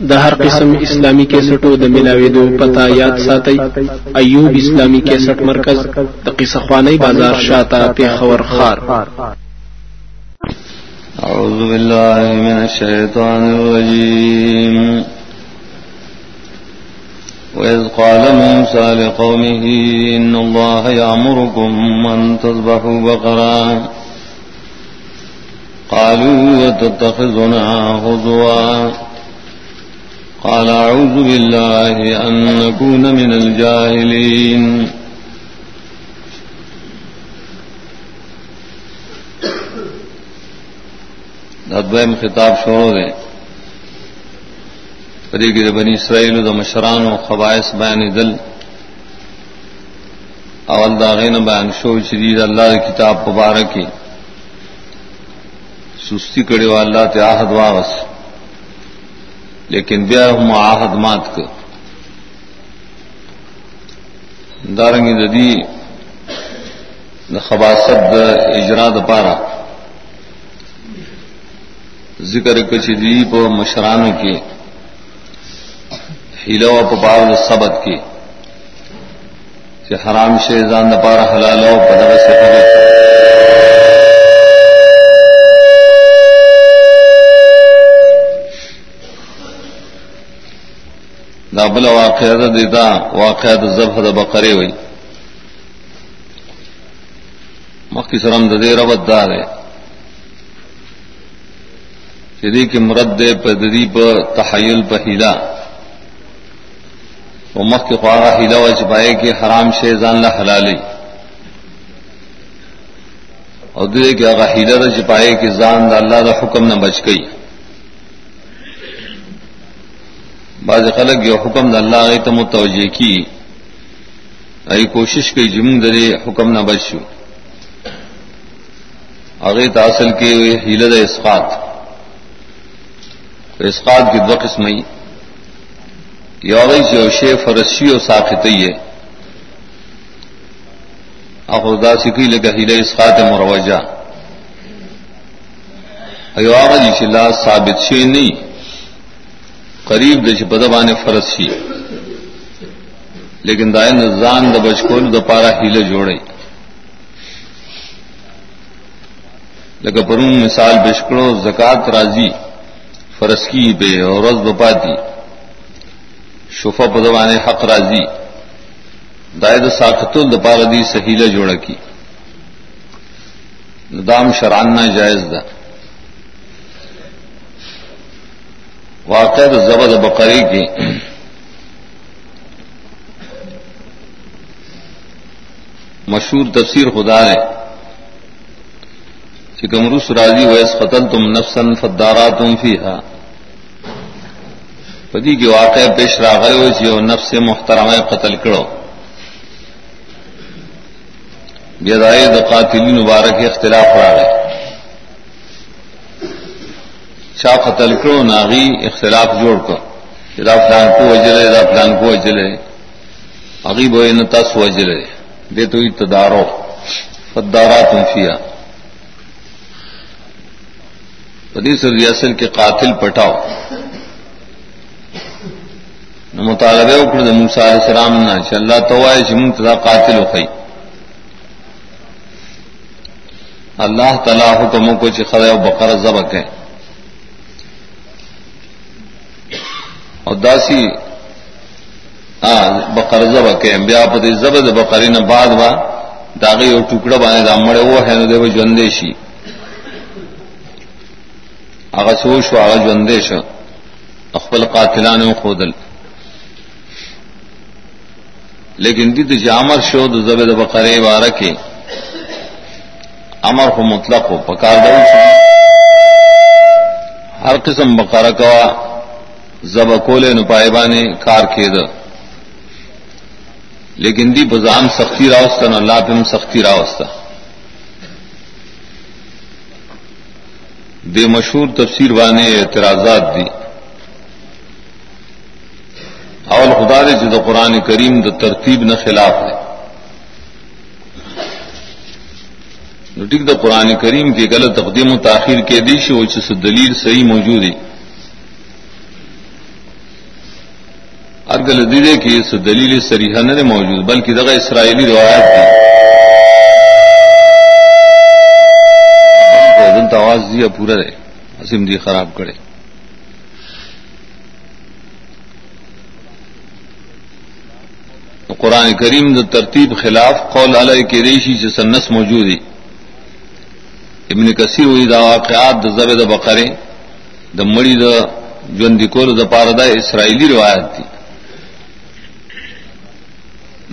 د هر قسم اسلامی کیسټو د ملاويدو پتا یاد ساتي ایوب اسلامی کیسټ مرکز د قصه خوانی بازار شاته په خور خار. اعوذ بالله من الشیطان الرجیم. وإذ قال موسى لقومه إن الله يأمركم أن تذبحوا بقرا. قالوا وتتخذنا هزوا قال أعوذ بالله أن نكون من الجاهلين. ادویم خطاب شروع دے پری گرے بنی اسرائیل د مشران و خبائش بیان دل. اول داغین بیان شو شدید اللہ کتاب مبارکی. سستی کڑے و اللہ تے آہد واغس. لیکن بیا ہم آہد مات کر۔ دارنگی ددی خباست اجرا د پارا۔ ذکر کچھ دی پو مشرانوں کی ہیلو پپاو سبق کی کہ حرام شی ځان د پاره حلال شیزان دپار حلالو پدر سے دابل واقع دیتا واقع ضبح د بقرے ہوئی مکی سرم ددے ربت دار ہے جدی کی مرد دے پدری پ تحیل پہیلا وہ مخ کے خواہ ہیلا و چپائے کہ حرام شیزان لا حلالی اور دے کہ اگر ہیلا دا چپائے کہ زان دا اللہ دا حکم نہ بچ گئی بعض خلق یہ حکم دا اللہ غی تم توجہ کی. ای کوشش کی جمع درے حکم نہ بچو اگے تاصل کے ہیلا دا اسقات اسقات کی دو قسمیں یوغی سے اوشے فرسی و ساختی ہے اخدا سکھی لگا ہیلے اسقات مروجہ ایواغ جی چلا ثابت شی نہیں قریب دش بدبان فرسی لیکن دائن زان د بچکول د پارا ہیلے جوڑے۔ لگا پرون مثال بشکڑو زکات راضی فرسکی بے اور رز بپاتی شفا پدوان حق راضی۔ دائد ساخت الدپار دی سہیلا جوڑ کی۔ دام شراننا جائز دا۔ واقع زبد بقری کی۔ مشہور تفسیر خدا ہے چکمروس راضی ویس قتل تم نفسن فدارا تم فی ہا پدی کی واقع پیش راغل ہو نفس محترم قتل کرو بیدائے قاتلی مبارک اختلاف راغے شاہ قتل کرو ناغی اختلاف جوڑ کر. دا فلان کو وجلے، دا فلان کو وجلے. عغیب و نتاس وجلے. دے تو تدارو فدارات فیا. پدی سر ریاسل کے قاتل پٹاؤ نو مطالبه وکړه د موسی علی السلام نه چې الله توای چې موږ ته قاتل وخی الله تعالی حکم کو چې خدای او بقره ذبح کړي او داسی ا بقره ذبح بیا په دې ذبح د بقرې نه بعد وا داغه یو ټوکړه باندې دامړې وو هنه دی ژوندې شي هغه سو شو هغه ژوندې شو خپل قاتلانو خودل۔ لیکن دې دی جامر شو د زبد بقرے وارہ کے۔ امر کو مطلق ہو، پکار دو ہر قسم بقرہ کا زب کولے نپائے کار کے د لیکن دی بزام سختی راوستہ نہ اللہ پم سختی راوستہ بے مشہور تفسیر وانے اعتراضات دی. اول خدا دے جد قرآن کریم د ترتیب نہ خلاف ہے ٹھیک دا قرآن کریم کی غلط تقدیم و تاخیر کے دیش وہ دلیل صحیح موجود ہے. ارگل دیدے کی اس دلیل سریحا نے موجود بلکہ دغا اسرائیلی روایت دی. آواز دیا پورا رہے اسم دی خراب کرے قرآن کریم د ترتیب خلاف قول علیہ کے ریشی سے سنس موجود ہے ابن کثیر ہوئی دا واقعات د زب د بقرے د مڑی د جوندی کول د پاردا اسرائیلی روایت تھی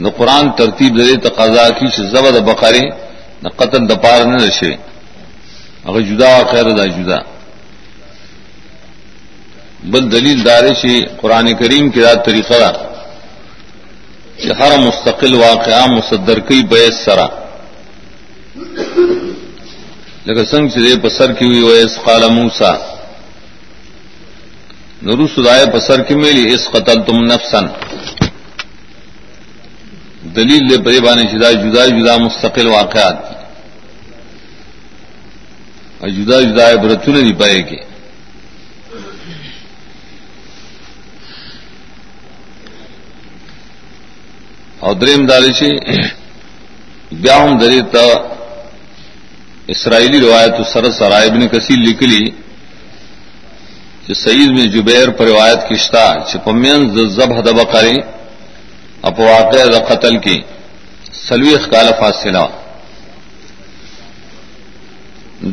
د قرآن ترتیب دے تقاضا کی چې زب د بقرے د قتل د پار نه نشي هغه جدا خیر دا جدا. بل دلیل دار شي قرآن کریم کی دا طریقہ را کہ ہر مستقل واقعہ مصدر کی بیس سرا. لیکن سنگ سے پسر کی ہوئی ویس قال موسا نرو سدائے پسر کی میلی، اس قتل تم نفسن دلیل دے پری بانی جدا جدا جدا مستقل واقعات اور جدا جدا برتن نہیں پائے گی اور دریم داری سے بیاہم دری تا اسرائیلی روایت سر سرائے ابن کثیر لکھ لی کہ سعید میں جبیر پر روایت کشتا چپمین زب حدب کرے اپ واقع قتل کی۔ سلوی اخکال فاصلہ۔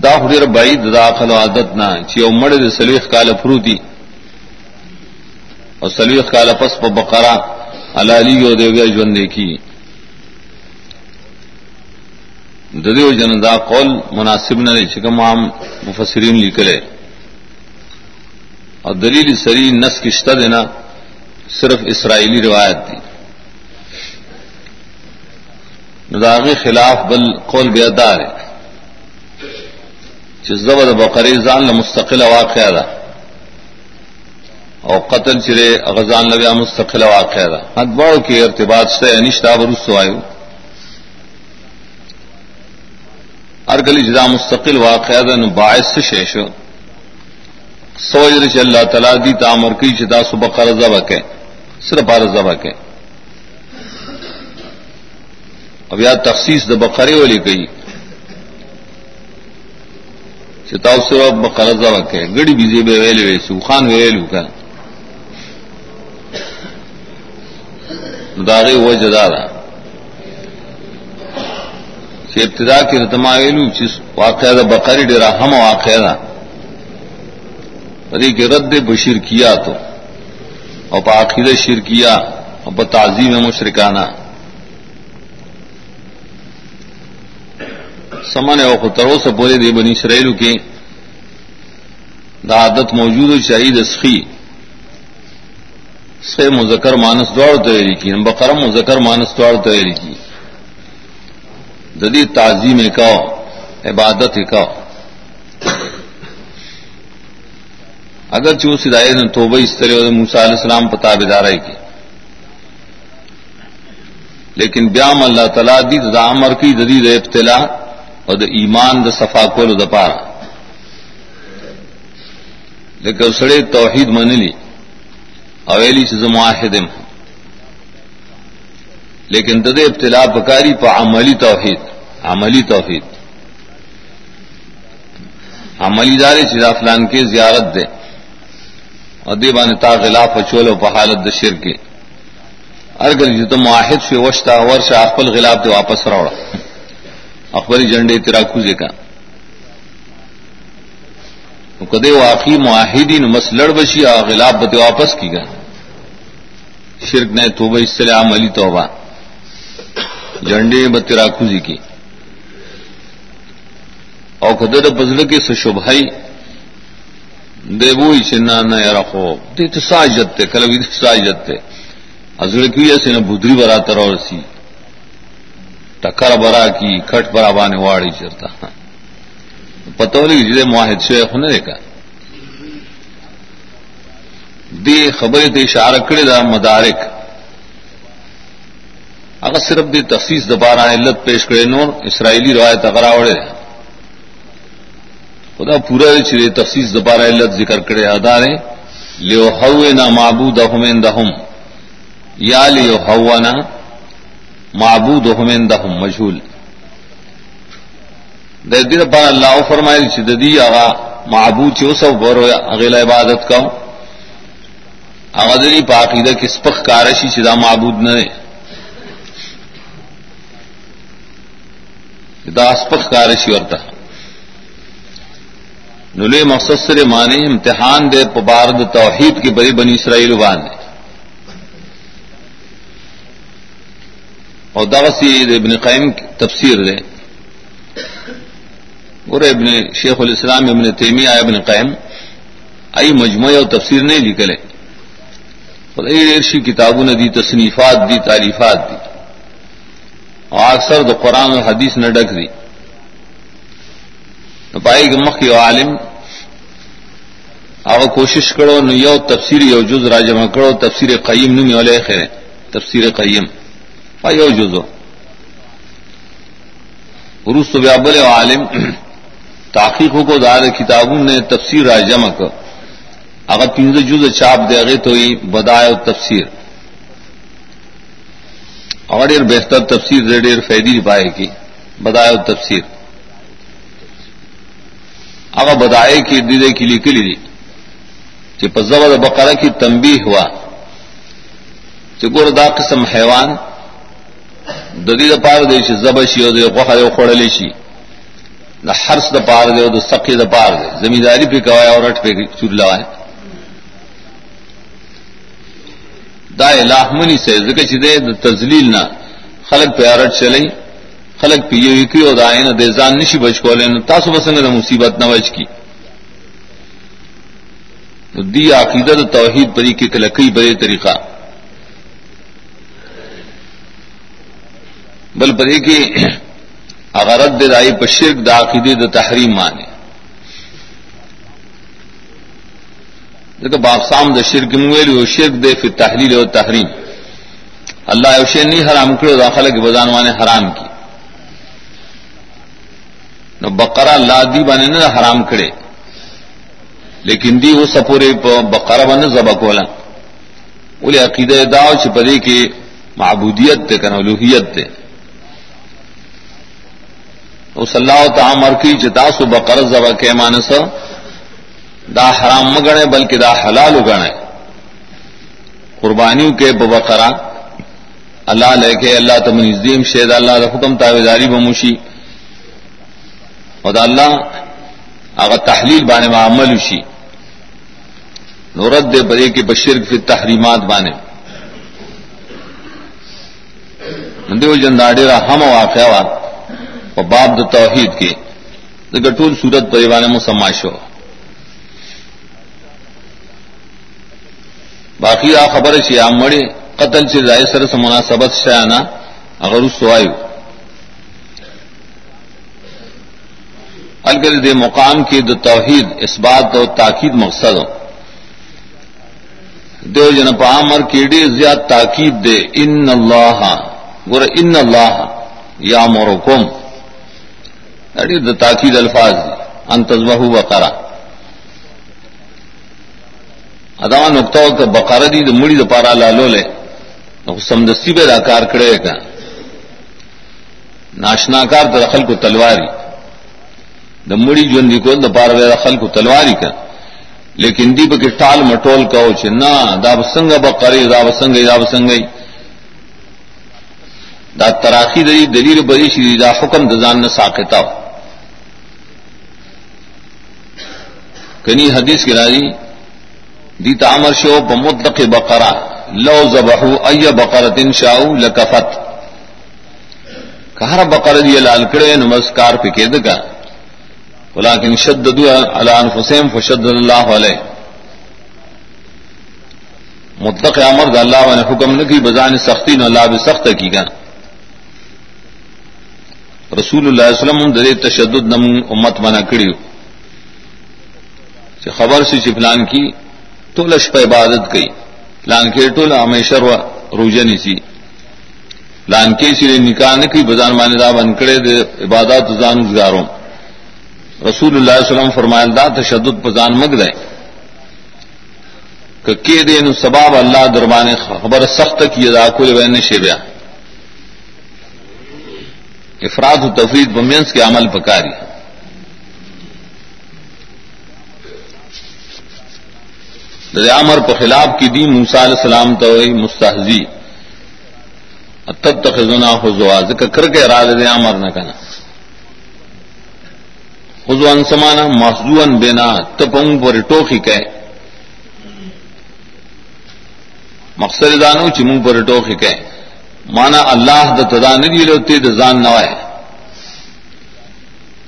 دا خدیر بعید داخل عادت نہ چی امڑ سلوی اخکال فروتی اور سلوی اخکال پس پا بقرہ، علالی او دیو ژوند کی د دیو جن دا قول مناسب نه چې کوم عام مفسرین لیکلي او دلیل سری نس کشته دینا صرف اسرائیلی روایت دی۔ نداغی خلاف بل قول بیادار ہے چې زبر بقری ځان له مستقله واقعه ده. او قتل چرے اغزان لگا مستقل واقع تھا ادباؤ کے ارتباط سے انشتا برس وایو. ہر گلی جدا مستقل واقع باعث سے شیش سوج رچ اللہ تعالیٰ دی تعمر کی جدا صبح قرض بکے صرف عرض بکے اب یا تخصیص د بقرے والی گئی چتاؤ صرف بقرض بکے گڑی بیزی بے ویلے ویسو خان ویلو کا داغے وہ جدارا کہ ابتدا کی رتما چیز واقعہ بقری ڈرا ہم واقعہ پری کے رد بشیر کیا تو اور پاخیر شیر کیا اور بتازی میں مشرکانہ سمن او خطروں سے بولے دے بنی اسرائیل کی دا عادت موجود شہید اسخی۔ سے مذکر مانس دوڑ تیاری کی بقرم مذکر مانس دوڑ تیاری کی۔ جدید تعظیم کا، عبادت کا۔ اگر چو سدائے نے تو اس طرح موسا علیہ السلام پتا بدارے کی۔ لیکن بیام اللہ تعالیٰ دی دا امر کی ددید ابتلا اور دا ایمان دا صفا کو دپارا لیکن سڑے توحید من لی اویلی سے معاہدم لیکن دد ابتلا بکاری پا عملی توحید. عملی توحید. عملی دارے چیزا فلان کے زیارت دے اور دے بان تا غلاف چولو پا حالت د شر کے ارگر جو معاہد سے وشتا ورشا اخبل غلاف دے واپس روڑا اخبری جنڈے تیرا کوزے کا۔ کدے واقعی معاہدین مسلڑ بشی غلاف بتے واپس کی گا۔ شرک نے توبہ اس سے عملی توبہ۔ جنڈے بترا خوزی کی۔ او خدر بزل کے سشبھائی دے وہی چنا نہ رکھو دے تو ساجت تے کل بھی ساجت تے۔ ازڑ کی ایسے نہ بدری برا تر اور سی۔ ٹکر برا کی، کھٹ برا بانے واڑی چرتا۔ پتہ لگی جدے جی معاہد سے ہونے دیکھا۔ دی خبر تے اشارہ کرے دا مدارک۔ اگر صرف دی تخصیص دبارہ علت پیش کرے نور اسرائیلی روایت اگراوڑے خدا پورا چرے تخصیص دبارہ علت ذکر کرے ادارے لیو ہو نہ معبود اہم یا لیو ہوانا معبود ہمیں مجھول دیر پر اللہ فرمائے چدی آغا معبود چو سب بر اغیل عبادت کا اغدری پاقیدہ کس پخ کارشی چدا معبود نہ دا اسپخ کارشی ورتا نلے مقصد سر مانے امتحان دے پبارد توحید کی بری بنی اسرائیل باندھے اور دغسی ابن قیم تفسیر دے۔ اور ابن شیخ الاسلام ابن تیمیہ ابن قیم آئی مجموعہ اور تفسیر نہیں لکھلے ارشی کتابوں نے دی، تصنیفات دی تعریفات دی۔ اور اکثر تو قرآن اور حدیث نے ڈک دی۔ پائے کہ مخ عالم آو کوشش کرو، نو یو تفسیر یو جز راجمہ کرو، تفسیر قیم نمی والے خیر تفسیر قیم۔ ہاں، یو جزو۔ روس تو بیابل عالم۔ تحقیق کو دار کتابوں نے تفسیر راجمہ کر۔ اگر پنج جز چاپ دے گئے تو ہی بدائے تفسیر۔ اور بہتر تفسیر ریڈیر فیدی پائے کی۔ بدائے تفسیر۔ اگر بدائے کی دیدے کے لیے کلی دی۔ کہ پزبر بقرہ کی تنبی ہوا۔ کہ گور دا قسم حیوان۔ ددی د پار دے چ زبشی او د غوخه او خړلې شي. د حرس د پار دے او د سقي د پار دے زمینداری پہ کوي او رټ پہ چور لوائے دا الہ منی سے ذکر چې د تذلیل نه. خلق په ارټ چلی خلق په یو کی او دا نه د ځان نشي بچ کولای نو تاسو بسنګ د مصیبت نه بچ کی نو دی عقیدہ د توحید پری کې کلکی بری طریقہ بل پدې کې اغرد د دای په شرک د عقیده د تحریم معنی ځکه باقسام د شرک مویل او شرک د فی تحلیل او تحریم الله یو شی نه حرام کړو داخله کې بزان باندې حرام کی نو بقره الله دی باندې نه حرام کړي. لیکن دی او سپورې په بقره باندې ذبح کوله. ولې عقیده دا چې پدې معبودیت ته کنه الوهیت ته او صلی الله تعالی امر کی چې تاسو بقره ذبح کې دا حرام مگنے بلکہ دا حلال اگڑے قربانیوں کے ببقرا اللہ لے کے اللہ تم نزیم شید اللہ حکم تاویداری بموشی۔ اور اللہ اگر تحلیل بانے میں عمل اشی نورت دے برے کے بشر پھر تحریمات بانے۔ دیو جنداڈے ہم واقع وا۔ په باب د توحید کې کے گٹول سورت پریوانے میں سماشو باقی آ خبر چی آ مڑی قتل چی رائے سر سے مناسبت شانا اگر اس سوایو الگر دے مقام کی دو توحید اس بات اور تاکید مقصد ہو۔ دو جن پامر کیڑی زیاد تاکید دے، ان اللہ گر ان اللہ، یا مرکم مورکم دو تاکید الفاظ انتظبہ وقرا ادا نقطہ کہ بقار دی د مړی د پارا لالو له نو سمدستی به دا کار کړی کا. ناشنا کار د خلکو تلواری. د مړی ژوند کو د پارا د خلکو تلواری کا. لیکن دی به ټال مټول کاو چې نه دا وسنګ بقری دا وسنګ دا وسنګ دا دا تراخی دی دلیل بری شری دا حکم د ځان نه ساقتا کنی حدیث کی راضی، دی تامر شو بمطلق بقرا لو ذبحو ای بقرت شاو لکفت. کہر بقر دی لال کڑے نمسکار پہ کید کا ولیکن شددو علی انفسهم فشدد اللہ علیہ مطلق امر دا اللہ نے حکم نہ کی، بزان سختی نہ اللہ بھی سخت کی گا رسول اللہ علیہ وسلم دے تشدد نم امت منع بنا کڑی خبر سے چپلان کی ٹولش پہ عبادت کی لانکے ٹول ہمیشہ روجنی سی۔ لانکے سی نکاح نے کی، بزان ماندہ بنکڑے دے عبادت زان گزاروں۔ رسول اللہ علیہ وسلم فرمائل دا تشدد پزان مگ دے۔ کہ دے نو سباب اللہ دربان خبر سخت کی ادا کل بین شیبیا افراد و تفرید بمینس کے عمل پکاری عمر پر خلاف کی دی موسا علیہ السلام تو مستحزی تب تخنا خزوا ذکر کر کے راد دے عمر نہ کنا۔ خزوان سمانا محضوان بینا تپنگ پر ٹوکی کہ مقصد دانو چمنگ پر ٹوکی کہ مانا اللہ د تدان دی لوتی د زان نوائے۔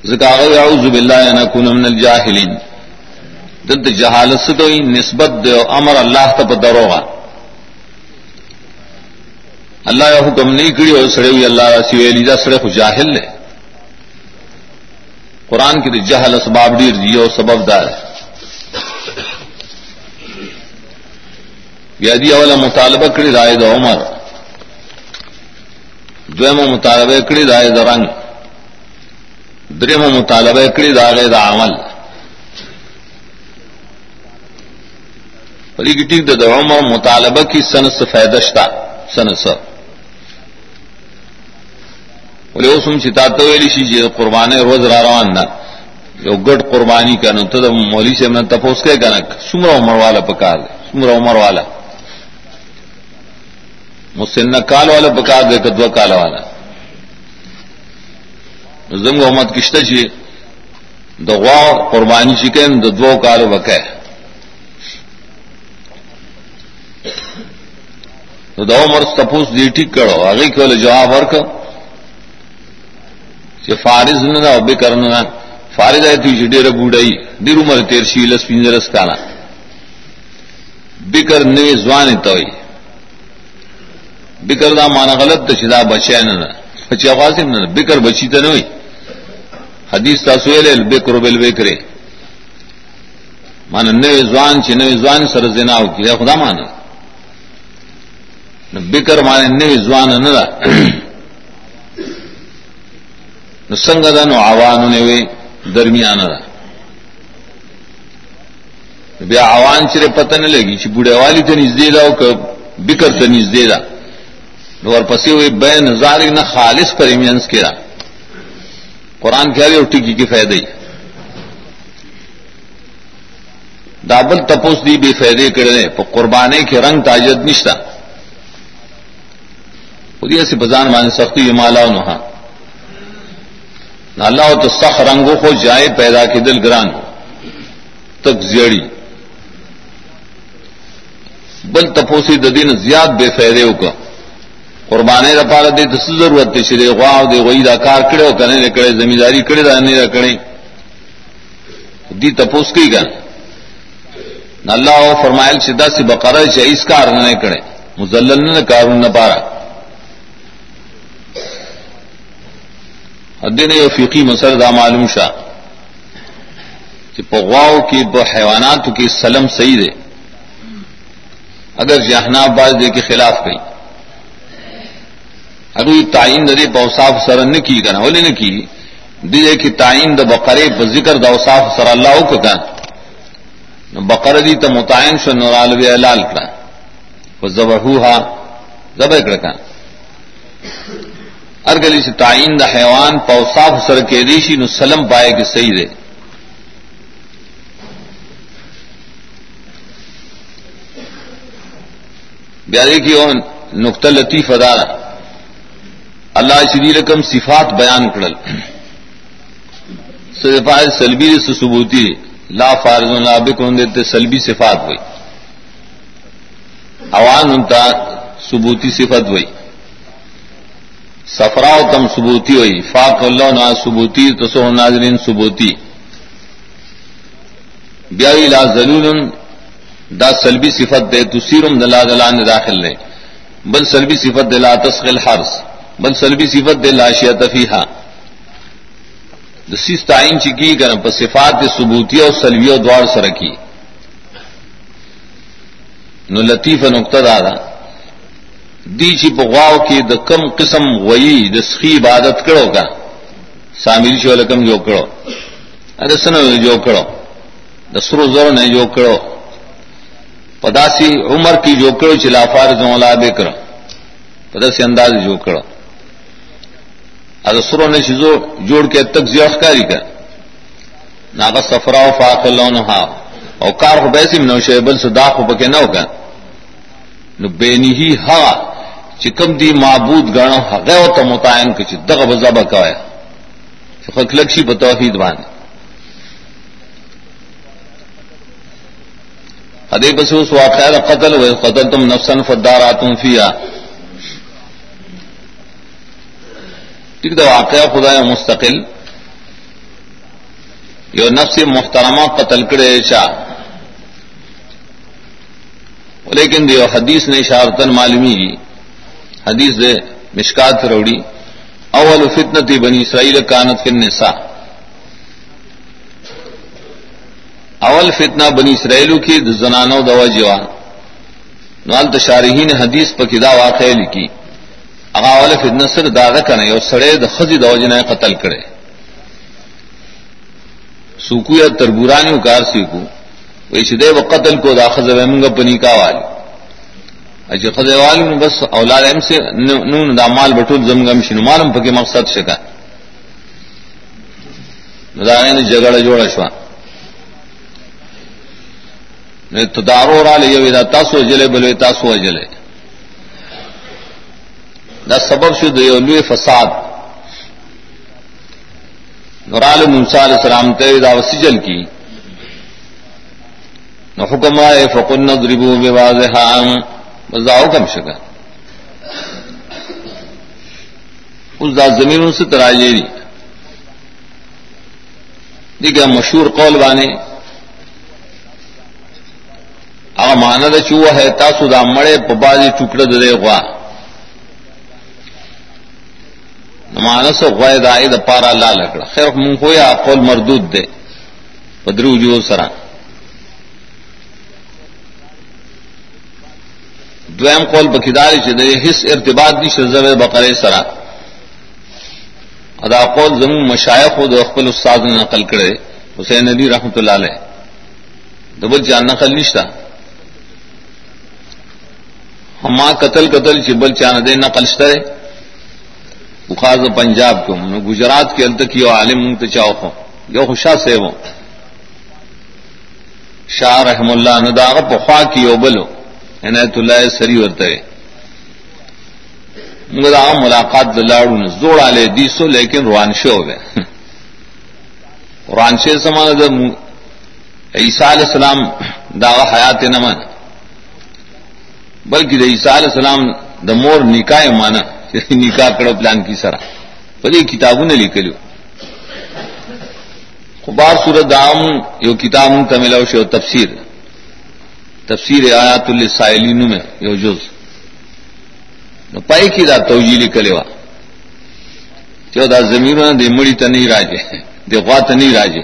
ذکا اعوذ باللہ انا کون من الجاہلین۔ دد جہالت سے تو نسبت دے امر اللہ تب دروغا۔ اللہ یا حکم نہیں کری اور سڑے ہوئی اللہ سی علی دا سڑے کو جاہل لے۔ قرآن کی جہل اسباب ڈیر جی اور سبب دار۔ یادی اولا مطالبہ کری رائے دو عمر۔ دویم مطالبہ کری رائے دا رنگ دریم مطالبہ کری رائے دا عمل. پری کی ٹھیک دا عمر مطالبہ کی سنس فیدشتا سنس بولے وہ سم چتا تو ویلی شی جی قربانے روز را روان نہ یو گڈ قربانی کنو تو مولی سے میں تپوس کے کنک سمر عمر والا پکار دے سمر عمر والا مسن کال والا پکار دے کدو کال والا۔ زم محمد کشت چی دغوا قربانی چکن، دو کال وکے۔ تو دو عمر تپوس دی ٹھیک کرو۔ آگے کیول جواب ورک چې فارز نه او به کرنا فارز ایت چې ډېر بوډای ډېر عمر تیر شي لس پینځرس کاله بکر نه ځوان ته وي بکر دا معنا غلط ته چې دا بچی نه نه. چې اواز نه بکر بچی ته نه وي حدیث تاسو ویل بکر بل بکر مان نه ځوان چې نه ځوان سره زنا او کړه خدا مان نه بکر مان نه ځوان نه نو څنګه دا نو عوانو نه وي درمیانه ده. بیا عوان چې پته نه لګي چې بوډه والی ته نږدې ده او بکر ته نږدې ده. نو ورپسې وي بین نظر نه خالص پریمینس کړه قران کې هر یو ټکی کې دابل تپوس دی بے فائدے کړي په قربانې کې رنگ تاجد نشتا۔ خو دې سي بزان باندې سختي مالاو نه ہاں۔ اللہ تو سخ رنگوں کو جائے پیدا کی دل گران۔ تک زیڑی۔ بل تپوسی ددین زیاد بے فیدے کا قربانے رپار دے تو ضرورت تھی شرے غوا دے وہی دا کار کڑے ہو کرنے کڑے، زمینداری کڑے دا نہیں رکھڑے دی تپوس کی گن اللہ فرمائل شدہ سے بقرہ چاہیے اس کار نہ کڑے۔ مزلل نہ کارون نہ پارا۔ دن یو فقی مسل دا معلوم شاہ کہ پغواؤ کی حیوانات کی سلم صحیح دے۔ اگر جی جہنا باز دے کے خلاف گئی اگر یہ تعین دے بوساف سر نے کی کرنا بولے نے کی۔ دے کہ تعین د بقرے ذکر دا اوصاف سر اللہ کو کہنا بقر دی تو متعین شو نورال لال کرا۔ وہ زبہ زبہ کڑکا ارگلی سے تعین دا حیوان پوصاف سر کے ریشی نو سلم پائے کہ صحیح دے۔ بیارے کی اور نقطہ لطیف ادارہ اللہ شدی رقم صفات بیان کرل۔ صفات سلبی سے ثبوتی لا فارض نابق دیتے سلبی صفات ہوئی۔ عوان انتا ثبوتی صفت ہوئی۔ سفرا تم ثبوتی ہوئی۔ فاق اللہ نا ثبوتی، تسو ناظرین ثبوتی۔ بیائی لا ضرور دا سلبی صفت دے۔ تسیرم دلا دلا نے داخل لے۔ بل سلبی صفت دلا تسخل حرس بل سلبی صفت دے لاشیا تفیحا دسیس تعین چکی کر پس صفات ثبوتی اور سلوی دوار سرکی نو لطیف نقطہ دادا دی چی پغواو کی د کم قسم وئی د سخی عبادت کرو کا۔ سامل شو لکم جو کرو ا سن جو کرو د سرو زر نے جو کرو پداسی عمر کی جو کرو چلا فارض مولا بے کرو پداسی انداز جو کرو ادسروں نے چیزوں جوڑ کے تک زیوخ کاری کر۔ ناغ سفرا فاق لون ہا۔ اور کار کو بیسی میں نو شیبل سے داخ ہو پکے نو کا نو بینی ہی ہا چکم دی معبود گانا حقے و تو متعین کچھ دغ بزا بکایا خلکشی بتوحید بانے ادے بس اس واقعہ قتل ہوئے قتل تم نفسن فدار آتم فیا ٹھیک تو واقعہ خدا مستقل۔ یہ نفس محترمہ قتل کرے شاہ لیکن دیو حدیث نے شارتن معلومی کی حدیث دے مشکات روڑی۔ اول فتنتی بنی اسرائیل کانت فن نساء اول فتنہ بنی اسرائیلو کی زنانو دوا جوان نوال تشارحی نے حدیث پر کدا واقع لکی۔ اغا اول فتنہ سر دادا کنے، یو سڑے د خزی دوا جنہ قتل کرے۔ سوکو یا تربورانی کار سیکو، وی شدے و قتل کو دا خزه خز ویمنگا پنیکا والی اچھا خز والی نو بس اولاد ام سے نون دا مال بٹول زمگم شنو مالم پکی مقصد شکا۔ دا جگڑ جوڑا شوان تدارو را لے دا تاسو جلے بلوے تاسو جلے۔ دا سبب شد یو لوی فساد. نورال موسیٰ علیہ السلام تے دا وسجل کی. نو حکم آئے فقن نضربو بواضحا بس دا حکم شکا اس دا زمینوں سے تراجے دی دیکھا مشہور قول بانے هغه معنا د چې وه تاسو دا مړې په بازي ټوکړه درې غوا معنا سو د پارا لا لکړه خیر مونږ خو یا قول مردود ده پدرو جو سره دویم قول بکیداری چې د هیڅ ارتباط نشته زره بقره سره ادا قول زمو مشایخ او د خپل استاد نقل کړي حسین علی رحمت الله علیه دبل جان نقل نشته ہما قتل قتل چبل چان دے نقل شترے بخار پنجاب کو گجرات کے التک یو عالم منت چاو کو یو خوشا سے وہ شاہ رحم اللہ نداغ پخوا کی یو بلو. عنایت اللہ سری ورتے مگر ملاقات دلاڑو نے زوڑ آلے دیسو لیکن روانشے ہو گئے. روانشے سمان عیسیٰ علیہ السلام داغ حیات نمن بلکہ د عیسیٰ علیہ السلام د مور نکاح مانا. یعنی نکاح کڑو پلان کی سرا بلی کتابوں نے لکھلو خبار سورت دام یو کتاب ته تمل شو تفسیر. تفسیر آیات السائلین میں یو جز. نو پائی کی دا توجی لکھلے وا چو دا زمینوں دے مڑی تا نہیں راجے دے غوا تا نہیں راجے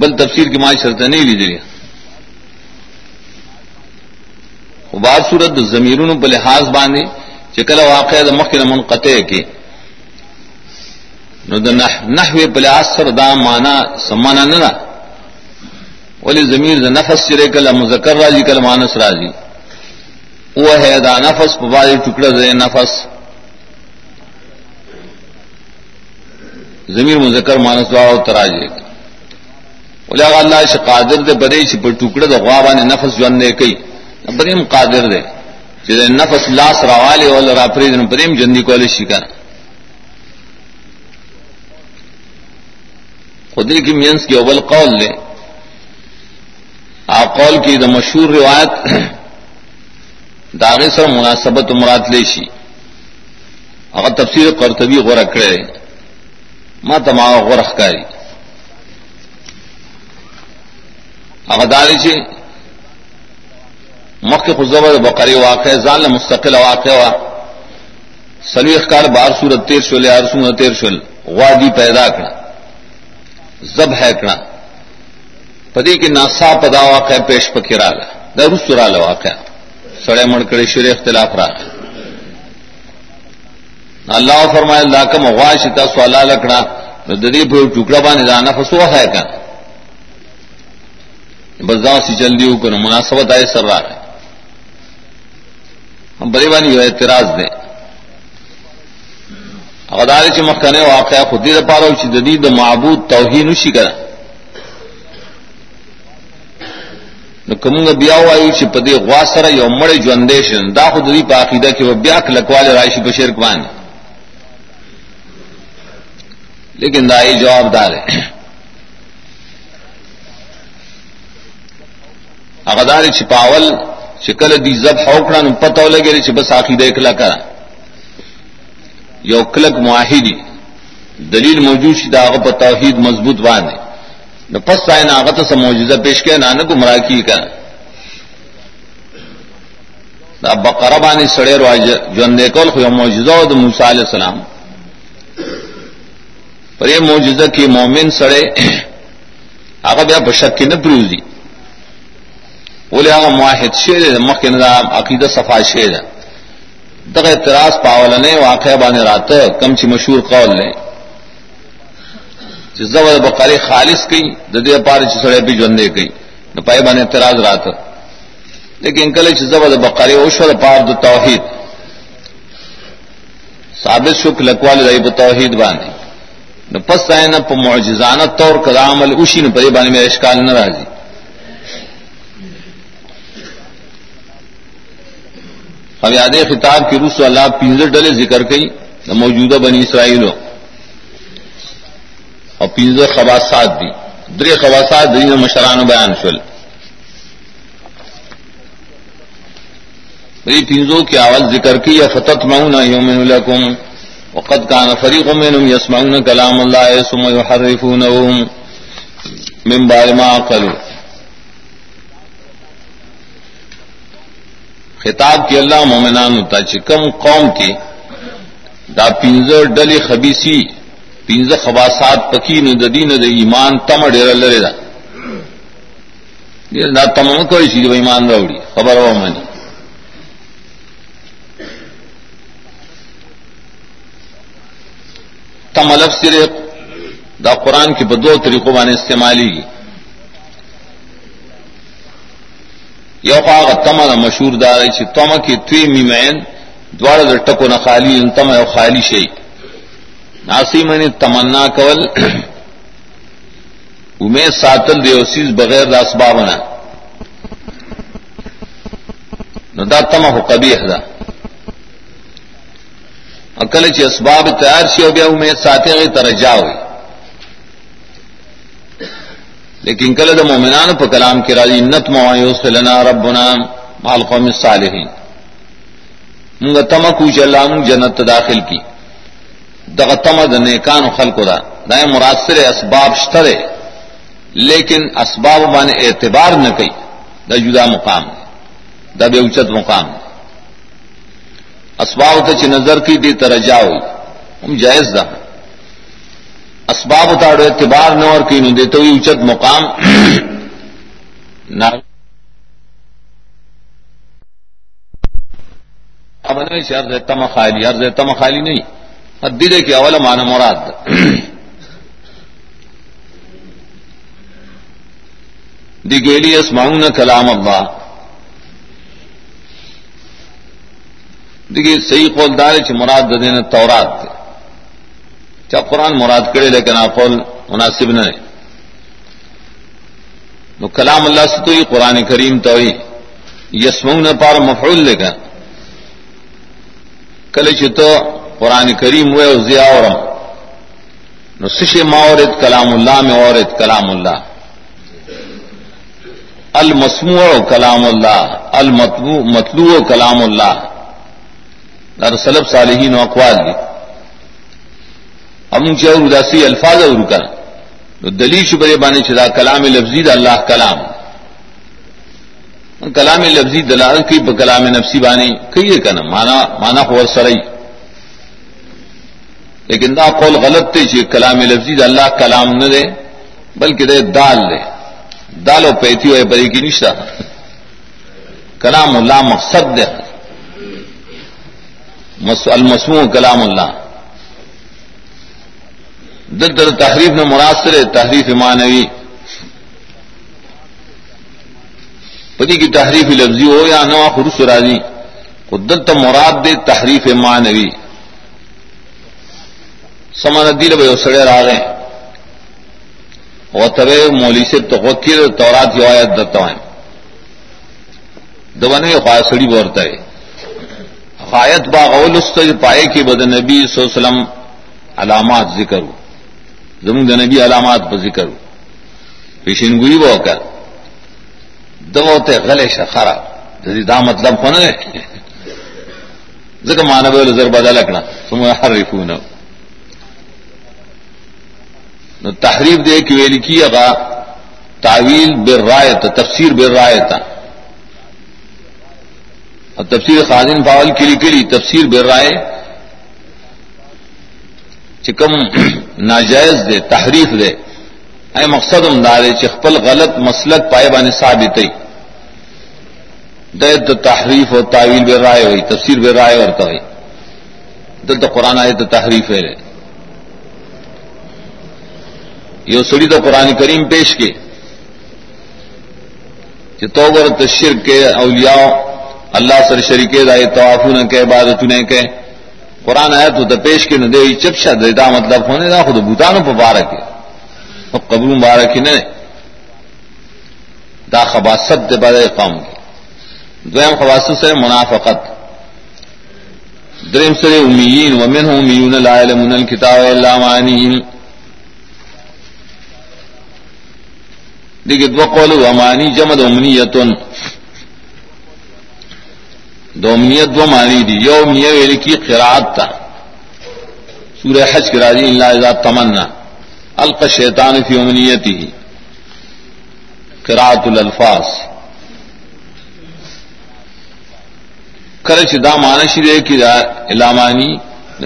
بل تفسیر کی ماں شرط نہیں لی دلی بعض صورت د زمیرونو په لحاظ باندې، چې کله واقع د مخکې منقطع کې نو د نحوی په لحاظ سره دا معنا سمانا نه نه ولی زمیر د نفس چې کله مذکر راځي، کله مانس راځي. او ہے دا نفس په باندې ټوکړه ده یعنی نفس. زمیر مذکر مانس دعا او تراجه ولی الله چې قادر دې بری چې په ټوکړه د غوا باندې نفس ژوند نه کوي. بریم قادر دے چې نفس لاس راواله ول را پرې دن بریم جندي کول شي کنه. خودی کی مینس کی اول قول لے آ قول کی دا مشہور روایت داغے سر مناسبت مراد لے شی اگر تفسیر قرطبی غور کرے ما تما غورخ کاری اگر داری چی مخ خزبر بقری واقع زال مستقل واقع وا سلوی اخکار بار سورت تیر شل یا رسول تیر شل وادی پیدا کرا زب ہے کرا پدی کی ناسا پدا واقع پیش پکرا لا دا رسول واقع سڑے مڑ کرے شر اختلاف رہا اللہ فرمائے اللہ کا مغاشتا سوالا لکڑا ددی ٹکڑا بانے دانا فسو ہے کہ بزاؤں سے چل دی کر مناسبت آئے سر رہا ہے بڑے بانی جو اعتراض دیں اغدار چ مخنے واقعہ خودی د پاره چې د دې د معبود توهین شي کړه نو کومه بیا وایو چې په دې غوا سره یو مړ ژوندې شن دا خو د دې په عقیده کې بیا کلکواله راشي په شرک باندې. لیکن دا یې جواب دار ہے اغدار چې پاول چې کله دې زب حوکړه نو پته ولګی چې بس عقیده کلا کړه یو کلک معاہدی۔ دلیل موجود شي داغه په توحید مضبوط باندې نو پس ځای نه هغه ته معجزه پیش کړي نه نه گمراه کی کا دا بقره باندې سړی راځي ژوند کول خو یو معجزه او د موسی علی السلام۔ پر یې معجزه کې مؤمن سړی هغه بیا په شک نه پروزي ولې هغه موحد شه مخکې نه عقیده صفا شه ده دغه اعتراض پاولنه واقع باندې راته کم چې مشهور قول نه چې زو د بقره خالص کړي د دې لپاره چې سره به ژوندې کړي. نو پای باندې اعتراض راته. لیکن کله چې زو د بقره او شو د پاره د توحید. ثابت شو کلکوال د په توحید باندې. نو پس نه په معجزانه طور کړه عمل وشي، نو په باندې مې اشکال نه راځي. اب یاد خطاب کی روس اللہ پنجر ڈلے ذکر کئی موجودہ بنی اسرائیل اور پنجر خباسات دی۔ در خباسات دین مشران بیان شل۔ میری پنجوں کی آواز ذکر کی یا فتح مؤن یوم الکم وقت کان فریق من یسمعون کلام اللہ ثم يحرفونه من بعد ما قالوا خطاب کی اللہ مومنان ہوتا چکم قوم کی دا پنزر ڈلی خبیسی پنزر خباسات پکی نو ددی نو د ایمان تم ډیر لري دا۔ دا تم کوئی شي ایمان راوړي خبر و مانی تم لفظ صرف دا قرآن کی بدو طریقوں باندې استعمالی کی یو خواغ تم دا مشهور دار چې تم کې توی میمین دواړه د ټکو نه خالی ان تم یو خالی شي ناسی منی تمنا کول. امید ساتل دی اوسیز بغیر د اسباب نه. نو دا تم هو قبیح ده. عقل چې اسباب تیار شي او بیا امید ساتي ترجا وي لیکن کل د مومنان په کلام کې راځي نت موایوس لنا ربنا مال قوم الصالحین. موږ تم کو چې الله موږ جنت داخل کی دغه تم د نیکانو خلقو دا دا مراسر اسباب شته لیکن اسباب باندې اعتبار نه کوي. دا جدا مقام دا به اوچت مقام اسباب ته چې نظر کی دي ترجاوي هم جائز ده. اسباب اتاڑو اعتبار نہ اور کی دے، تو اچت مقام نہ ارض تم خالی ارض تم خالی نہیں۔ دلے کے اول مان مراد۔ دی گیلی اسماؤں نہ کلام اللہ۔ دیکھیے صحیح قولدار چ مراد دینا تورات۔ دے چا قرآن مراد کرے لیکن آقول مناسب نہ نو کلام اللہ سے تو قرآن کریم تو ہی۔ یسم نے پار مفعول لے گا کل چتو قرآن کریم ہوئے ضیا اور۔ نو سش ماورت کلام اللہ میں عورت کلام اللہ۔ المسموع کلام اللہ۔ المطلوع مطلوع کلام اللہ۔ در سلب صالحین و اقوال دی۔ امن چور اداسی الفاظ اور کر دلی شبرے بانے چدا کلام لفظی دا اللہ کلام کلام لفظی دلال کی کلام نفسی بانے کہیے کنا مانا مانا خور سرئی لیکن دا قول غلط تھے چی کلام لفظی دا اللہ کلام نہ دے بلکہ دے دال دے دال و پیتی ہوئے بری کی نشتہ کلام اللہ مقصد دے المسموع کلام اللہ دل در تحریف میں مناثر تحریف مانوی پتی کی تحریف لفظی ہو یا نوا خروس راضی۔ قدت مراد دے تحریف معنوی۔ سمان دل بھائی سڑے را رہے اور طبع مولی سے توقیر تورات کی آیت دتا ہے۔ دبنے خواہ سڑی بورتا ہے۔ حایت باغول پائے کی بد نبی صلی اللہ علیہ وسلم علامات ذکر ہو۔ زمین نبی علامات پر ذکر ہو پیشین گوئی بو کر دبوتے غلے شخرا دا مطلب کون ہے ذکر مانو زر بدا لکنا تم ہر نو تحریف دے کہ ویلی کی اگا تعویل بر رائے تفسیر بر رائے تھا اور تفسیر خازن باول کے لیے کلی تفسیر بر رائے چکم ناجائز دے، تحریف دے۔ اے مقصد دارے چخپل غلط مسلک پائے بانے ثابت دے تو تحریف اور تعویل بے رائے ہوئی، تفسیر بے رائے اور ہوئی۔ دل تو قرآن آئے تو تحریف ہے۔ یہ سڑی تو قرآن کریم پیش کے۔ کہ تو گر تشر کے اولیاء، اللہ سر شریک دائے توافو نہ کہ عبادت نے کہ قرآن آیا تو پیش کے نہ دے چپشا دے دا مطلب ہونے دا خود بوتانوں پہ بارک ہے قبر مبارک ہی نہیں دا خباست دے بارے قوم کی دویم خباست سے منافقت درم سر امیین ومن امیون لا علمون الكتاب الا معنیهم دیکھ دو قول امانی جمد امنیتن دو دو معنی دی، یو امنیہ کی قرآت تا۔ سورہ حج کی راضی، اللہ ذات تمنا۔ الق شیطان فی امنیتی۔ قرآت الالفاظ۔ کرچ دا مانشی دے کی دا علامانی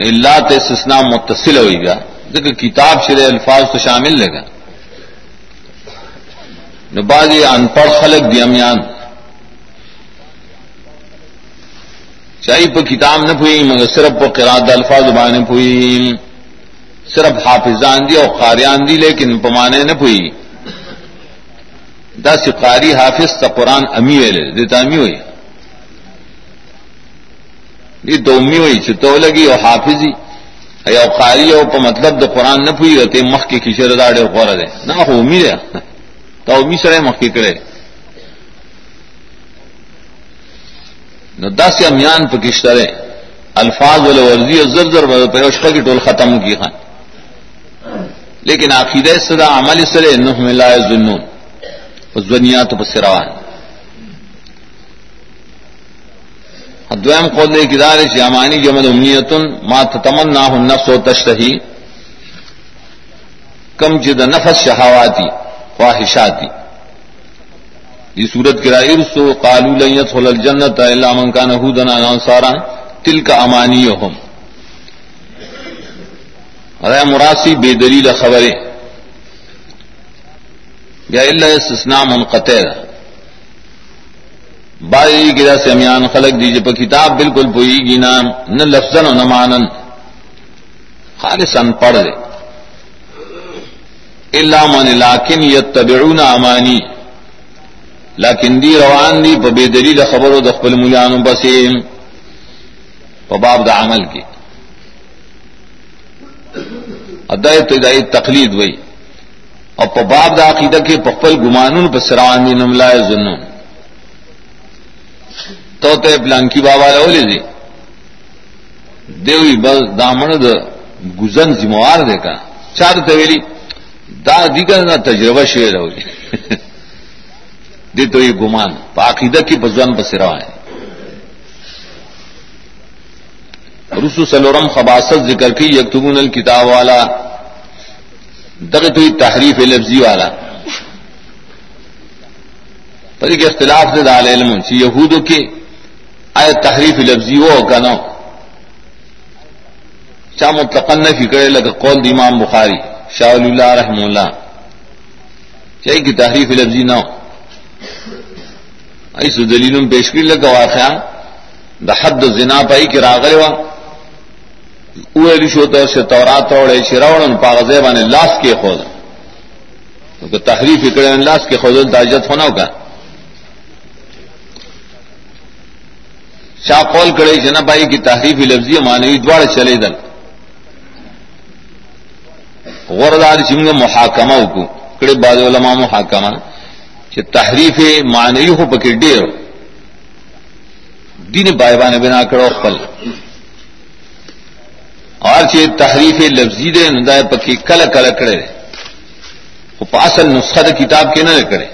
اللہ تے سسنا متصل ہوئی گا۔ دیکھ کتاب شرے الفاظ تو شامل لے گا۔ نباز ان پڑھ خلق دی چاہی پہ کتاب نہ پوئی، مگر صرف پہ قراد الفاظ بانے پوئی۔ صرف حافظان دی اور قاریان دی، لیکن پمانے نہ پوئی۔ دا سی قاری حافظ تا قرآن امی ویلے دیتا امی ہوئی دی تو امی ہوئی چھتو لگی اور حافظی۔ یا قاری او پا مطلب دا قرآن نہ پوئی رہتے مخ کی کشر داڑے خورا دے۔ نہ ہو امی دے۔ تو امی سرے مخ کی کرے۔ نو دس امیان پہ کشترے الفاظ والے ورزی اور زر زر پیوشقہ کی ٹول ختم کی خان. لیکن عقید صدا عمل سرے نح ملا ظنون زنیا تو پس روان. دویم قول دے کدار شامانی جمد امنیتن ما تتمنا ہن نفس و تشتہی. کم جد نفس شہاواتی خواہشاتی یہ سورت کرا ارسو قالو لن يدخل الجنت الا من كان هودا انصارا تلك امانيهم ارے مراسی بے دلیل خبریں۔ یا اللہ استثناء منقطع بائی گرا سے امیان خلق دیجیے پر کتاب بالکل پوئی گی نام نہ لفظن و نہ مانن خالصن پڑھ دے اللہ من لاکن یتبعون امانی۔ لیکن دی روان دی پہ بے دلیل خبر و دخل ملان بسیم پہ باب دا عمل کی ادائی تو ادائی تقلید وئی اور پہ باب دا عقیدہ کے پخپل گمانون پہ سروان دی نملائے زنون تو تے پلانکی بابا لولے دی دیوی بس دامن دا گزن زموار دے کا چار تویلی دا دیگر نا تجربہ شوئے لولی دی تو یہ گمان عقیدہ کی بزوان پر سرا ہے۔ رسو سلورم خباست ذکر کی، یکتبون الکتاب والا۔ دغ تو تحریف لفظی والا۔ پر ایک اختلاف سے دال علم سی یہود کے آئے تحریف لفظی وہ کا نو۔ چاہ متقن نفی کرے لگا قول امام بخاری، شاہ اللہ رحم اللہ۔ چاہیے کہ تحریف لفظی نہ ہو۔ ایسو دلیل پیش کری لگا واقعا دا حد زنا پائی کی راغلے وا۔ اولی شوتا سے تورات توڑے شراوڑن پاغذے بانے لاس کے خود۔ تو تحریف اکڑے لاس کے خود تاجت ہونا ہوگا۔ شاہ قول کرے جنا بھائی کی تحریف لفظی مانوی دوڑ چلے دل۔ غوردار سنگ محاکمہ کو کڑے بعد علماء محاکمہ۔ کہ تحریف مانوی ہو پکڑ ڈیر دین بائبان بنا کرو پل اور چی تحریف لفظی دې دے ندائے پکی کل کل کرے وہ پاسل نسخہ دے کتاب کے نہ کرے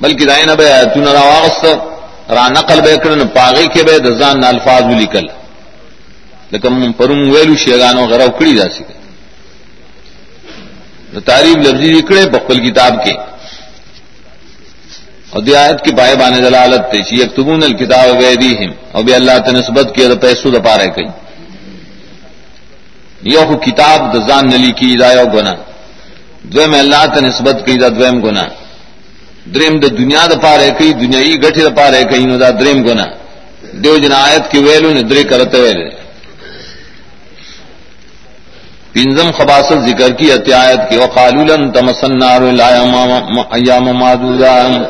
بلکہ دائیں نہ بے تو نہ راوست را نقل بے کرن پاگے کے بے دزان نہ الفاظ لکل لیکن پرم ویلو شیگانو غرو کڑی جا سکے تعریف لفظی لکڑے بقل کتاب کے۔ اور دیات کی بائے بانے دلالت تے چی یکتبون الکتاب ویدیہم اور بے اللہ تنسبت کیا دا پیسو دا پارے کئی۔ یہ خو کتاب دا زان نلی کی دا یو گنا دویم اللہ تنسبت کی دا دویم گنا دریم دا دنیا دا پارے کئی دنیای گٹھی دا پارے کئی، نو دا دریم گنا دیو جن آیت کی ویلو نے درے کرتے ویلے۔ پنزم خباصت ذکر کی اتیات کی. وقالولن تمسن نار الایام معدودان